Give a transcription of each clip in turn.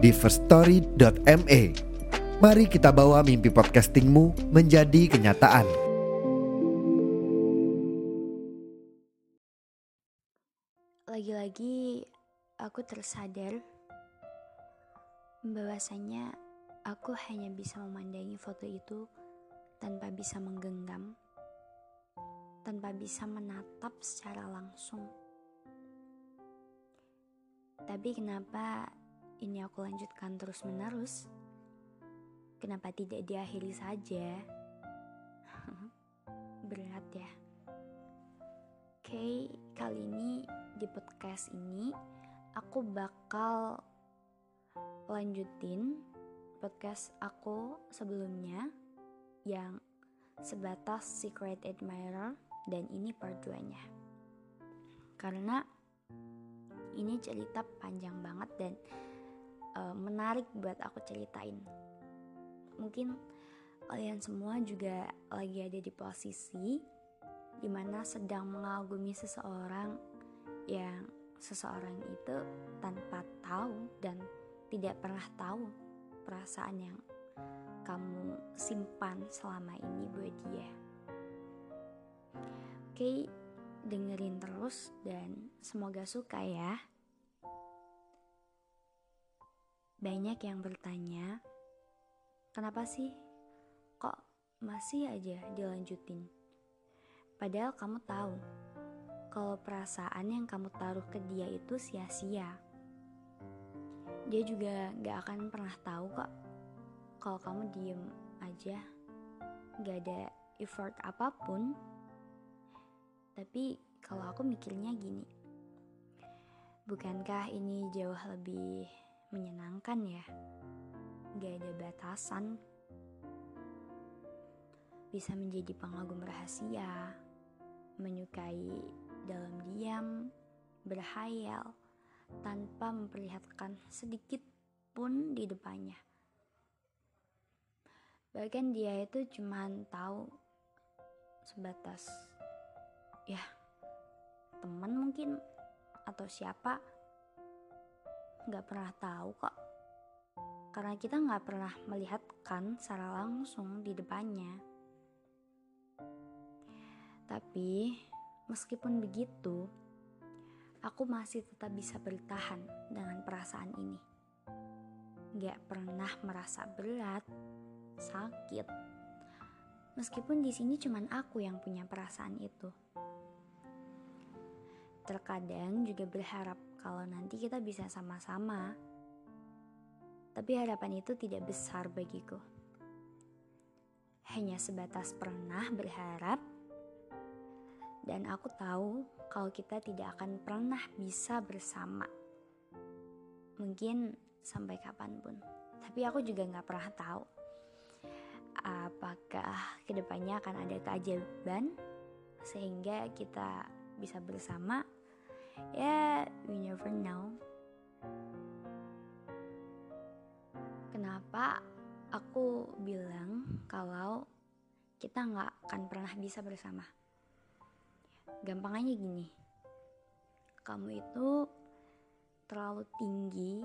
di firststory.me. Mari kita bawa mimpi podcastingmu menjadi kenyataan. Lagi-lagi aku tersadar bahwasanya aku hanya bisa memandangi foto itu tanpa bisa menggenggam, tanpa bisa menatap secara langsung. Tapi kenapa ini aku lanjutkan terus-menerus? Kenapa tidak diakhiri saja? Berat ya. Oke, kali ini di podcast ini aku bakal lanjutin podcast aku sebelumnya yang sebatas Secret Admirer dan ini part 2 nya karena ini cerita panjang banget dan uh, menarik buat aku ceritain mungkin kalian semua juga lagi ada di posisi di mana sedang mengagumi seseorang yang seseorang itu tanpa tahu dan tidak pernah tahu perasaan yang kamu simpan selama ini buat dia. Oke, dengerin terus dan semoga suka ya. Banyak yang bertanya, kenapa sih kok masih aja dilanjutin? Padahal kamu tahu kalau perasaan yang kamu taruh ke dia itu sia-sia. Dia juga gak akan pernah tahu kok kalau kamu diem aja gak ada effort apa pun tapi kalau aku mikirnya gini bukankah ini jauh lebih menyenangkan ya. Gak ada batasan. Bisa menjadi pengagum rahasia menyukai dalam diam berhayal tanpa memperlihatkan sedikit pun di depannya. Bahkan dia itu cuman tahu sebatas ya teman mungkin atau siapa nggak pernah tahu kok karena kita nggak pernah melihatkan secara langsung di depannya tapi meskipun begitu aku masih tetap bisa bertahan dengan perasaan ini nggak pernah merasa berat sakit. Meskipun di sini cuman aku yang punya perasaan itu. Terkadang juga berharap kalau nanti kita bisa sama-sama. Tapi harapan itu tidak besar bagiku. Hanya sebatas pernah berharap dan aku tahu kalau kita tidak akan pernah bisa bersama. Mungkin sampai kapan pun. Tapi aku juga gak pernah tahu apakah ke depannya akan ada keajaiban sehingga kita bisa bersama ya we never know. Kenapa aku bilang kalau kita nggak akan pernah bisa bersama? Gampangannya gini. Kamu itu terlalu tinggi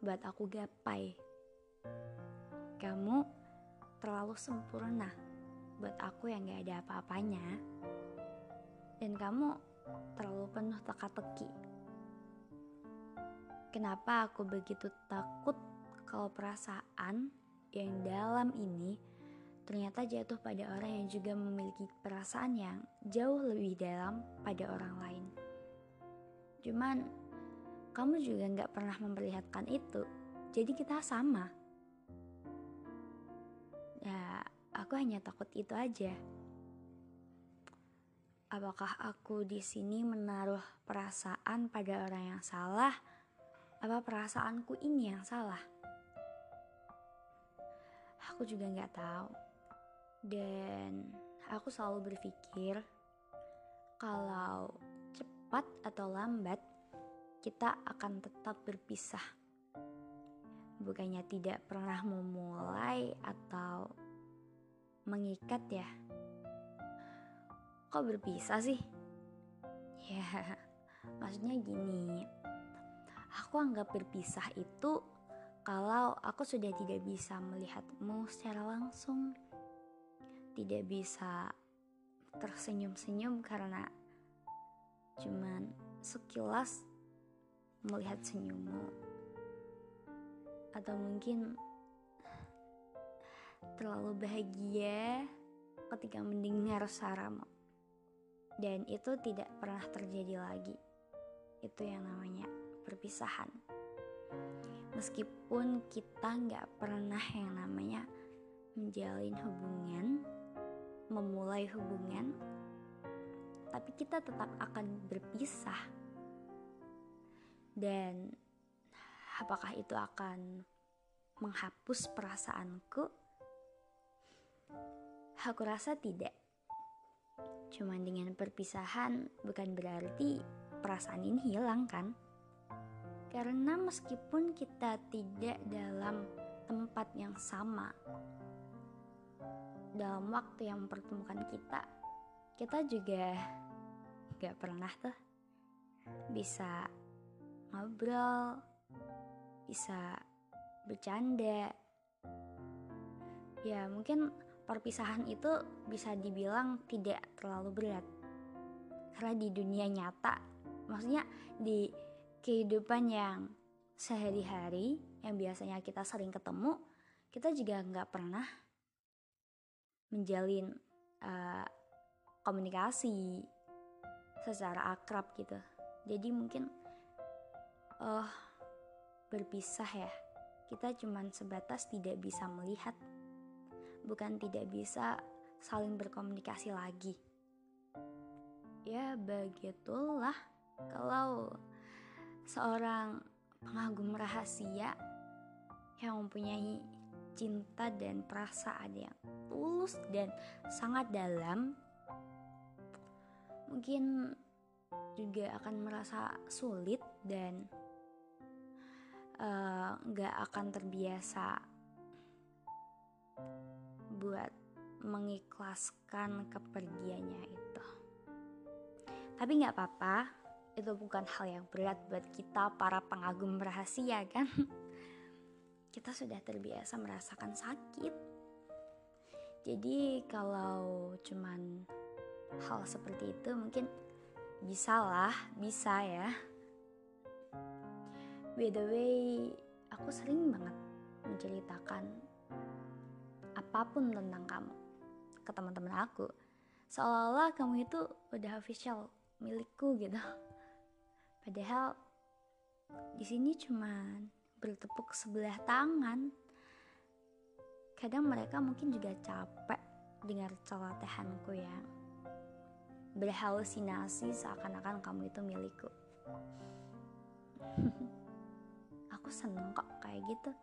buat aku gapai. Kamu terlalu sempurna buat aku yang gak ada apa-apanya. Dan kamu terlalu penuh teka-teki kenapa aku begitu takut kalau perasaan yang dalam ini ternyata jatuh pada orang yang juga memiliki perasaan yang jauh lebih dalam pada orang lain. Cuman, kamu juga nggak pernah memperlihatkan itu, jadi kita sama. Aku hanya takut itu aja. Apakah aku di sini menaruh perasaan pada orang yang salah? Apa perasaanku ini yang salah? aku juga nggak tahu. Dan aku selalu berpikir kalau cepat atau lambat kita akan tetap berpisah. Bukannya tidak pernah memulai atau mengikat ya. Kok berpisah sih? Ya, maksudnya gini. Aku anggap berpisah itu kalau aku sudah tidak bisa melihatmu secara langsung. Tidak bisa tersenyum-senyum karena cuman sekilas melihat senyummu. Atau mungkin terlalu bahagia ketika mendengar suaramu. Dan itu tidak pernah terjadi lagi itu yang namanya perpisahan meskipun kita nggak pernah yang namanya menjalin hubungan memulai hubungan tapi kita tetap akan berpisah dan apakah itu akan menghapus perasaanku? Aku rasa tidak. Cuman dengan perpisahan bukan berarti perasaan ini hilang kan? Karena meskipun kita tidak dalam tempat yang sama, dalam waktu yang mempertemukan kita, kita juga gak pernah tuh bisa ngobrol, bisa bercanda. Ya, mungkin perpisahan itu bisa dibilang tidak terlalu berat. Karena di dunia nyata, maksudnya di kehidupan yang sehari-hari yang biasanya kita sering ketemu, kita juga nggak pernah menjalin uh, komunikasi secara akrab gitu. Jadi mungkin uh, berpisah ya. Kita cuman sebatas tidak bisa melihat, bukan tidak bisa saling berkomunikasi lagi. Ya begitulah kalau seorang pengagum rahasia yang mempunyai cinta dan perasaan yang tulus dan sangat dalam mungkin juga akan merasa sulit dan Eh, nggak uh, akan terbiasa buat mengikhlaskan kepergiannya itu. Tapi nggak apa-apa, itu bukan hal yang berat buat kita para pengagum rahasia kan. Kita sudah terbiasa merasakan sakit. Jadi kalau cuman hal seperti itu mungkin bisalah, bisa ya. By the way, aku sering banget menceritakan apa pun tentang kamu ke teman-teman aku. Seolah-olah kamu itu udah official milikku gitu. Padahal di sini cuma bertepuk sebelah tangan. Kadang mereka mungkin juga capek dengar celotehanku yang berhalusinasi seakan-akan kamu itu milikku. aku seneng kok kayak gitu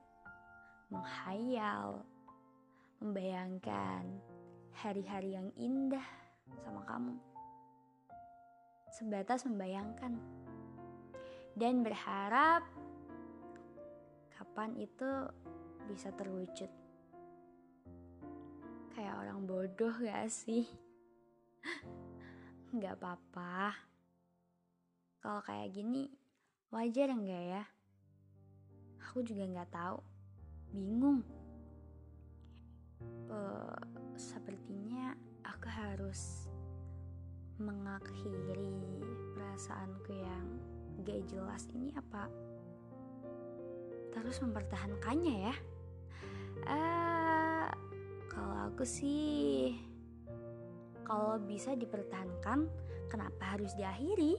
menghayal membayangkan hari-hari yang indah sama kamu sebatas membayangkan dan berharap kapan itu bisa terwujud. Kayak orang bodoh gak sih? Nggak apa-apa. Kalau kayak gini wajar enggak ya? Aku juga nggak tahu, bingung. Uh, sepertinya aku harus mengakhiri perasaanku yang gak jelas ini apa terus mempertahankannya ya? Uh, kalau aku sih kalau bisa dipertahankan kenapa harus diakhiri?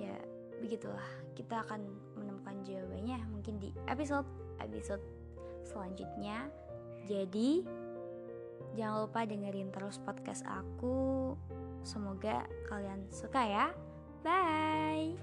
Ya begitulah. Kita akan menemukan jawabannya mungkin di episode episode selanjutnya. Jadi jangan lupa dengerin terus podcast aku. Semoga kalian suka ya bye